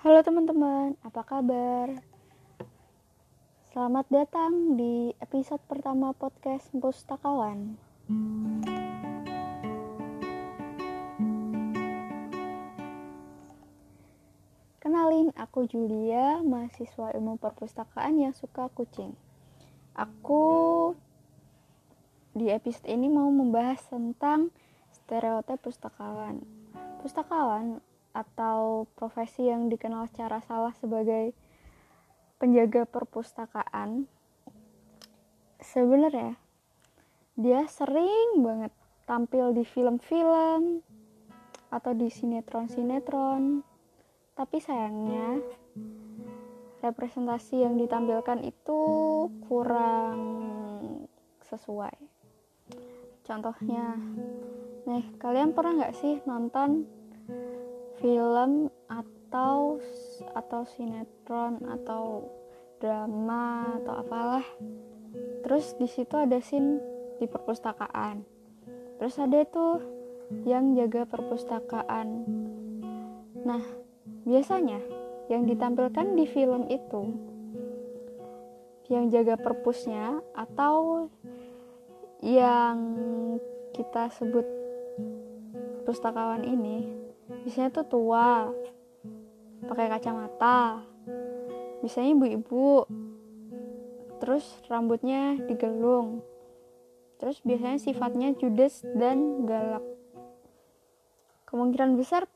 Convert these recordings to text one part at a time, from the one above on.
Halo teman-teman, apa kabar? Selamat datang di episode pertama podcast Pustakawan. Kenalin, aku Julia, mahasiswa ilmu perpustakaan yang suka kucing. Aku di episode ini mau membahas tentang stereotip pustakawan. Pustakawan atau profesi yang dikenal secara salah sebagai penjaga perpustakaan sebenarnya dia sering banget tampil di film-film atau di sinetron-sinetron. Tapi sayangnya representasi yang ditampilkan itu kurang sesuai. Contohnya nih kalian pernah nggak sih nonton film atau atau sinetron atau drama atau apalah. Terus di situ ada scene di perpustakaan. Terus ada tuh yang jaga perpustakaan. Nah biasanya yang ditampilkan di film itu yang jaga perpusnya atau yang kita sebut pustakawan ini biasanya tuh tua pakai kacamata. Biasanya ibu-ibu. Terus rambutnya digelung. Terus biasanya sifatnya judes dan galak. Kemungkinan besar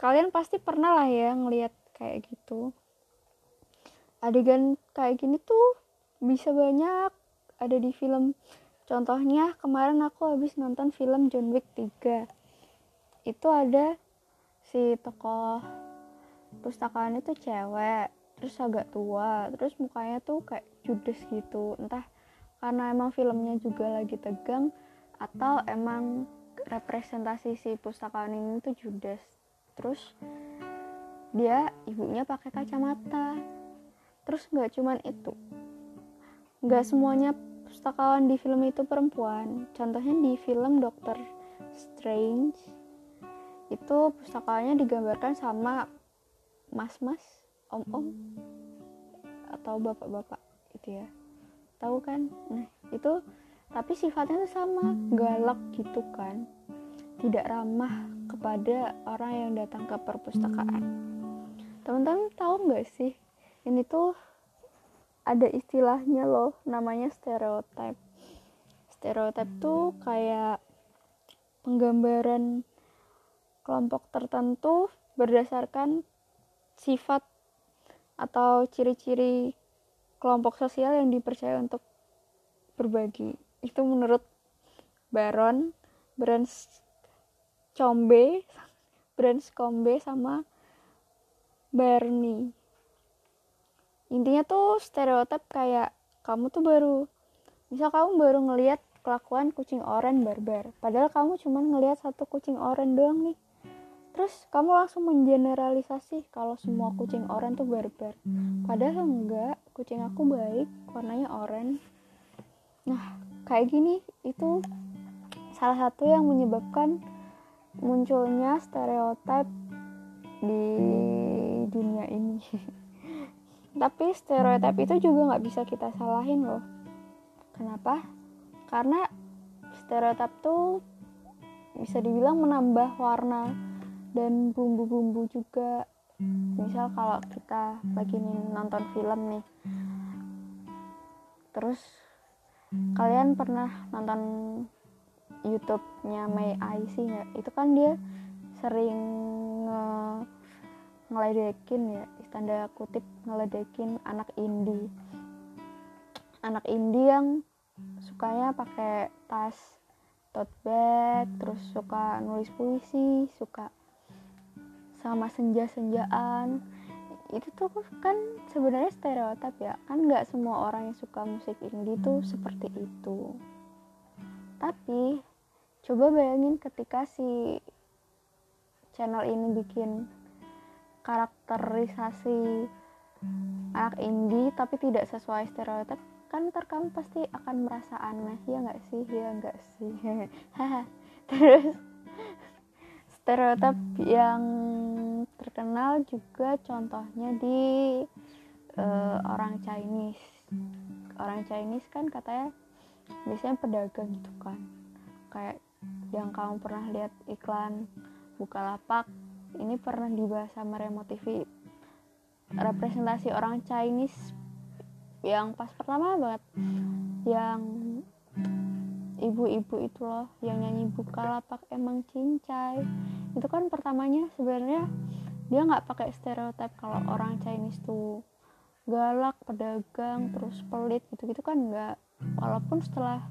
kalian pasti pernah lah ya ngelihat kayak gitu. Adegan kayak gini tuh bisa banyak. Ada di film. Contohnya kemarin aku habis nonton film John Wick 3 itu ada si tokoh pustakaan itu cewek terus agak tua terus mukanya tuh kayak judes gitu. Entah karena emang filmnya juga lagi tegang atau emang representasi si pustakaan ini tuh judes. Terus dia ibunya pakai kacamata. Terus nggak cuman itu nggak semuanya pustakawan di film itu perempuan. Contohnya di film Doctor Strange itu pustakanya digambarkan sama mas-mas, om-om atau bapak-bapak gitu ya. Tahu kan? Nah, itu tapi sifatnya tuh sama, galak gitu kan. Tidak ramah kepada orang yang datang ke perpustakaan. Teman-teman tahu nggak sih? Ini tuh ada istilahnya loh, namanya stereotip. Stereotip tuh kayak penggambaran kelompok tertentu berdasarkan sifat atau ciri-ciri kelompok sosial yang dipercaya untuk berbagi. Itu menurut Baron, Brans Combe, Brans Combe sama Barney. Intinya tuh stereotip kayak kamu tuh baru misal kamu baru ngelihat kelakuan kucing oren barbar padahal kamu cuma ngelihat satu kucing oren doang nih terus kamu langsung mengeneralisasi kalau semua kucing oranye tuh barbar. Padahal enggak kucing aku baik warnanya oranye nah kayak gini itu salah satu yang menyebabkan munculnya stereotip di dunia ini. Tapi stereotip itu juga nggak bisa kita salahin loh. Kenapa? Karena stereotip tuh bisa dibilang menambah warna dan bumbu-bumbu juga. Misal kalau kita lagi nonton film nih. Terus kalian pernah nonton YouTube-nya May IC nggak? Itu kan dia sering nge ngeledekin ya tanda kutip ngeledekin anak indie. Anak indie yang sukanya pakai tas tote bag terus suka nulis puisi suka sama senja-senjaan. Itu tuh kan sebenarnya stereotip ya. Kan nggak semua orang yang suka musik indie tuh seperti itu. Tapi coba bayangin ketika si channel ini bikin karakterisasi anak indie tapi tidak sesuai stereotip kan ntar pasti akan merasa aneh. Ya nggak sih? Ya nggak sih? Terus stereotip yang terkenal juga contohnya di uh, orang Chinese. Orang Chinese kan katanya biasanya pedagang gitu kan. Kayak yang kamu pernah lihat iklan Bukalapak ini pernah dibahas sama Remo TV representasi orang Chinese yang pas pertama banget. Yang ibu-ibu itu loh yang nyanyi Bukalapak emang cincai. Itu kan pertamanya sebenarnya dia nggak pakai stereotip kalau orang Chinese tuh galak pedagang terus pelit gitu-gitu kan nggak. Walaupun setelah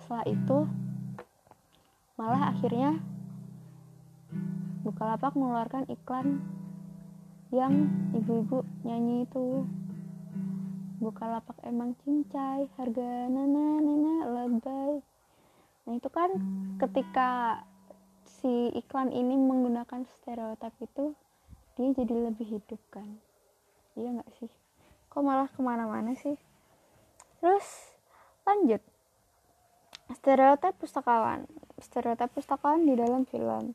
setelah itu malah akhirnya Bukalapak mengeluarkan iklan yang ibu-ibu nyanyi itu Bukalapak emang cincai harga nana nana lebay. Nah itu kan ketika si iklan ini menggunakan stereotip itu dia jadi lebih hidup kan. Iya nggak sih? Kok malah ke mana-mana sih? Terus lanjut. Stereotip pustakawan. Stereotip pustakawan di dalam film.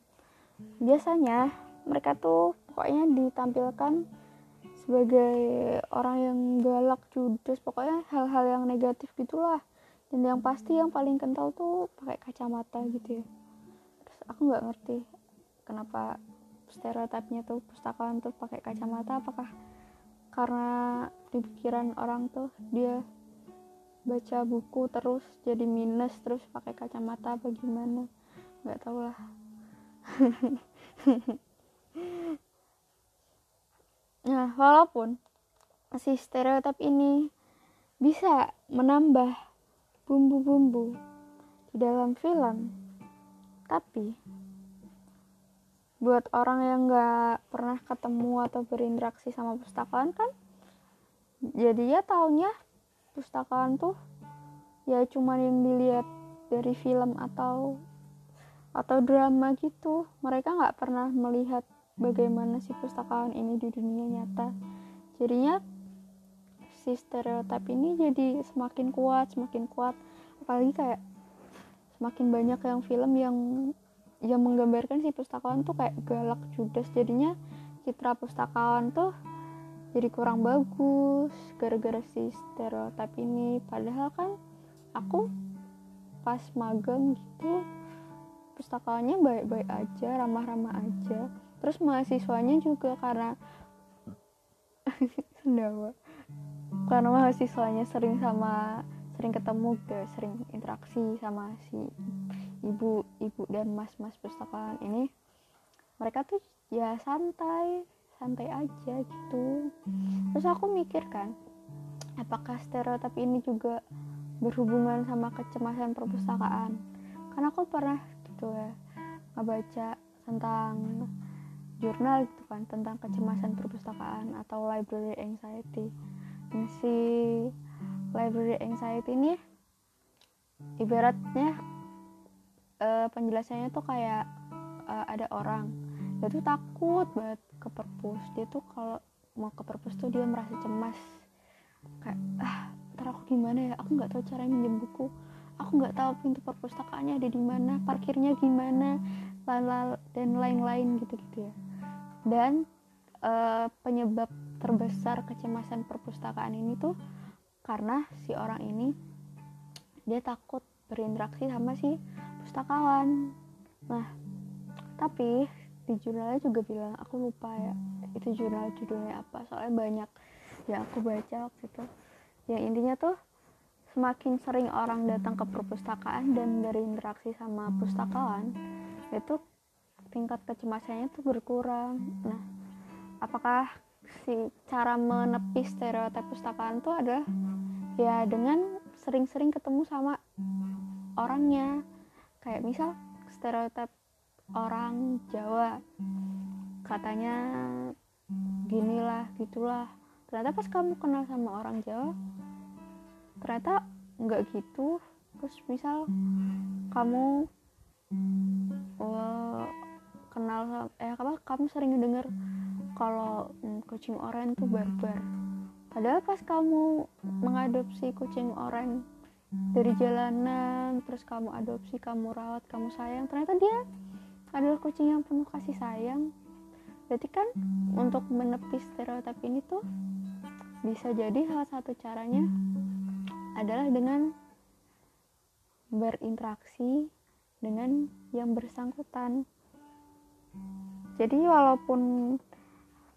Biasanya mereka tuh pokoknya ditampilkan sebagai orang yang galak judes pokoknya hal-hal yang negatif gitulah. Dan yang pasti yang paling kental tuh pakai kacamata gitu ya. Terus aku nggak ngerti kenapa stereotipnya tuh pustakawan tuh pakai kacamata apakah karena di pikiran orang tuh dia baca buku terus jadi minus terus pakai kacamata apa gimana? Nggak tahu lah Nah, walaupun si stereotip ini bisa menambah bumbu-bumbu di dalam film, tapi buat orang yang nggak pernah ketemu atau berinteraksi sama pustakaan kan, jadi ya taunya pustakaan tuh ya cuman yang dilihat dari film atau atau drama gitu. Mereka nggak pernah melihat bagaimana si pustakaan ini di dunia nyata. Jadinya si stereotip ini jadi semakin kuat semakin kuat. Apalagi kayak semakin banyak yang film yang yang menggambarkan si pustakawan tuh kayak galak judes. Jadinya citra pustakawan tuh jadi kurang bagus gara-gara si stereotip ini. Padahal kan aku pas magang gitu pustakawannya baik-baik aja ramah-ramah aja terus mahasiswanya juga karena sendawa. Karena mahasiswanya sering sama sering ketemu ke sering interaksi sama si ibu ibu dan mas mas perpustakaan ini. Mereka tuh ya santai santai aja gitu. Terus aku mikir kan apakah stereotip ini juga berhubungan sama kecemasan perpustakaan? Karena aku pernah gitu ya ngebaca tentang jurnal gitu kan tentang kecemasan perpustakaan atau library anxiety. Dan si library anxiety ini ibaratnya uh, penjelasannya tuh kayak uh, ada orang. Dia tuh takut banget ke perpus. Dia tuh kalau mau ke perpus tuh dia merasa cemas. Kayak ah ntar aku gimana ya? Aku nggak tahu cara minjem buku aku nggak tahu pintu perpustakaannya ada di mana parkirnya gimana dan lain-lain gitu-gitu ya. Dan uh, penyebab terbesar kecemasan perpustakaan ini tuh karena si orang ini dia takut berinteraksi sama si pustakawan. Nah tapi di jurnalnya juga bilang aku lupa ya itu jurnal judulnya apa soalnya banyak yang aku baca waktu itu. Yang intinya tuh semakin sering orang datang ke perpustakaan dan berinteraksi sama pustakawan itu tingkat kecemasannya tuh berkurang. Nah apakah si cara menepi stereotip pustakaan tuh adalah ya dengan sering-sering ketemu sama orangnya. Kayak misal stereotip orang Jawa katanya ginilah gitulah. Ternyata pas kamu kenal sama orang Jawa ternyata nggak gitu. Terus misal kamu oh, kenal eh apa kamu sering dengar kalau hmm, kucing oranye tuh barbar. Padahal pas kamu mengadopsi kucing oranye dari jalanan terus kamu adopsi kamu rawat kamu sayang ternyata dia adalah kucing yang penuh kasih sayang. Berarti kan untuk menepis stereotip ini tuh bisa jadi salah satu caranya adalah dengan berinteraksi dengan yang bersangkutan. Jadi walaupun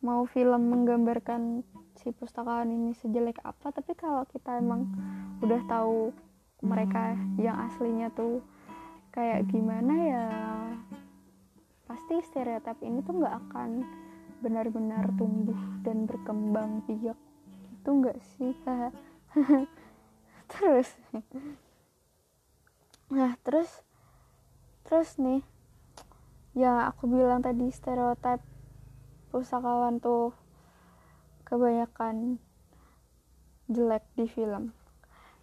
mau film menggambarkan si pustakawan ini sejelek apa tapi kalau kita emang udah tahu mereka yang aslinya tuh kayak gimana ya pasti stereotip ini tuh nggak akan benar-benar tumbuh dan berkembang biak. Itu enggak sih? Terus nah terus terus nih ya aku bilang tadi stereotip pustakawan tuh kebanyakan jelek di film.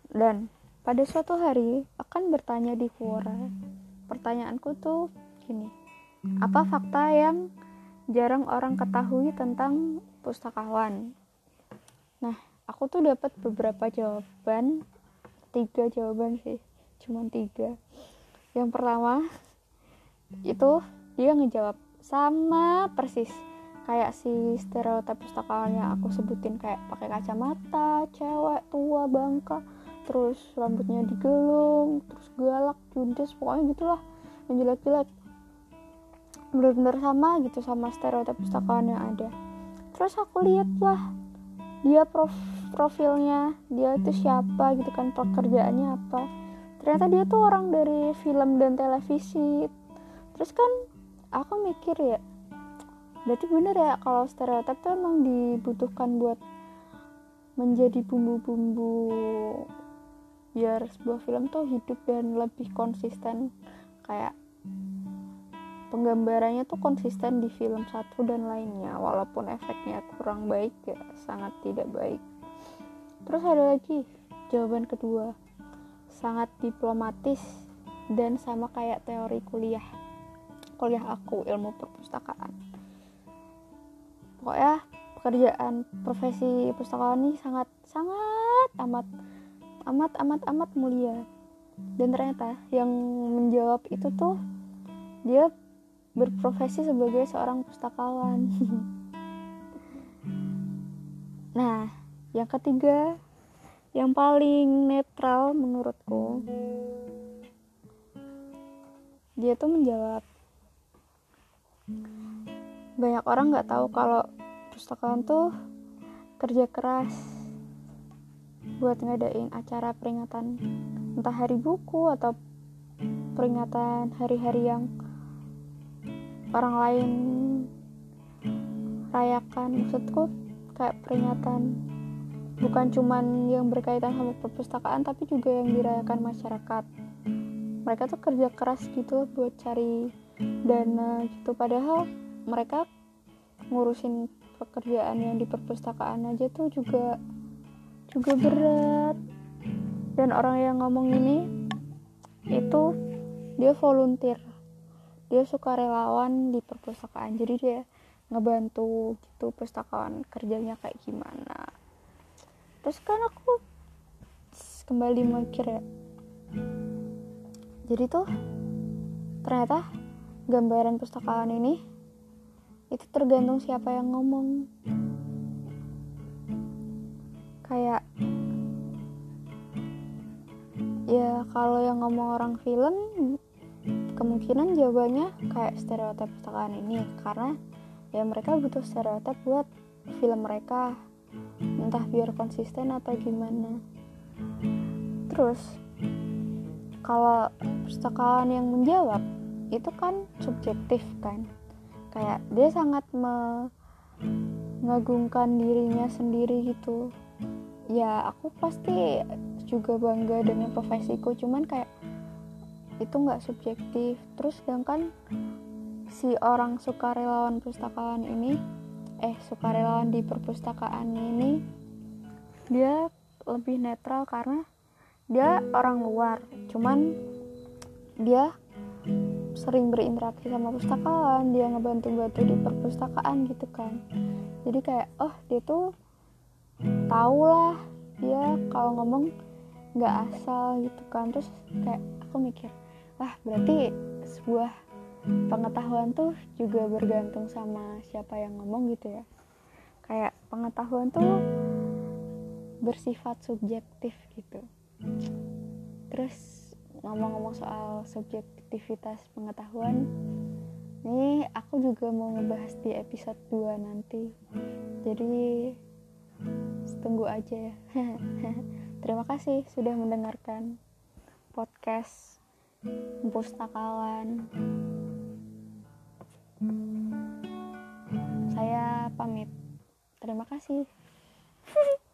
Dan pada suatu hari akan bertanya di Quora pertanyaanku tuh gini apa fakta yang jarang orang ketahui tentang pustakawan? Nah aku tuh dapat beberapa jawaban tiga jawaban sih cuma tiga yang pertama itu dia ngejawab sama persis kayak si stereotip pustakawan yang aku sebutin kayak pakai kacamata cewek tua bangka terus rambutnya digelung terus galak judes pokoknya gitulah yang jelek-jelek. Benar-benar sama gitu sama stereotip pustakawan yang ada. Terus aku lihat lah dia prof profilnya dia itu siapa gitu kan pekerjaannya apa ternyata dia tuh orang dari film dan televisi. Terus kan aku mikir ya berarti bener ya kalau stereotip tuh emang dibutuhkan buat menjadi bumbu-bumbu biar sebuah film tuh hidup dan lebih konsisten. Kayak penggambarannya tuh konsisten di film satu dan lainnya walaupun efeknya kurang baik ya sangat tidak baik. Terus ada lagi jawaban kedua sangat diplomatis dan sama kayak teori kuliah kuliah aku ilmu perpustakaan pokoknya pekerjaan profesi pustakawan ini sangat sangat amat amat amat amat mulia dan ternyata yang menjawab itu tuh dia berprofesi sebagai seorang pustakawan. nah, yang ketiga, yang paling netral menurutku, dia tuh menjawab. Banyak orang nggak tahu kalau pustakawan tuh kerja keras buat ngadain acara peringatan entah hari buku atau peringatan hari-hari yang orang lain rayakan maksudku kayak peringatan bukan cuman yang berkaitan sama perpustakaan tapi juga yang dirayakan masyarakat. Mereka tuh kerja keras gitu buat cari dana gitu. Padahal mereka ngurusin pekerjaan yang di perpustakaan aja tuh juga juga berat. Dan orang yang ngomong ini itu dia volunteer. Dia suka relawan di perpustakaan. Jadi dia ngebantu gitu pustakawan kerjanya kayak gimana terus kan aku kembali mikir ya. Jadi tuh ternyata gambaran pustakawan ini itu tergantung siapa yang ngomong. Kayak ya kalau yang ngomong orang film kemungkinan jawabannya kayak stereotip perpustakaan ini. Karena ya mereka butuh stereotip buat film mereka entah biar konsisten atau gimana. Terus kalau perpustakaan yang menjawab itu kan subjektif kan? Kayak dia sangat mengagungkan dirinya sendiri gitu. Ya aku pasti juga bangga dengan profesiku cuman kayak itu nggak subjektif. Terus sedangkan si orang sukarelawan pustakawan ini eh sukarelawan di perpustakaan ini dia lebih netral karena dia orang luar. Cuman dia sering berinteraksi sama pustakawan dia ngebantu-bantu di perpustakaan gitu kan. Jadi kayak oh dia tuh tau lah dia kalau ngomong nggak asal gitu kan. Terus kayak aku mikir wah berarti sebuah pengetahuan tuh juga bergantung sama siapa yang ngomong gitu ya. Kayak pengetahuan tuh bersifat subjektif gitu. Terus ngomong-ngomong soal subjektivitas pengetahuan ini aku juga mau ngebahas di episode 2 nanti. Jadi tunggu aja ya. Terima kasih sudah mendengarkan podcast pustakawan saya pamit. Terima kasih.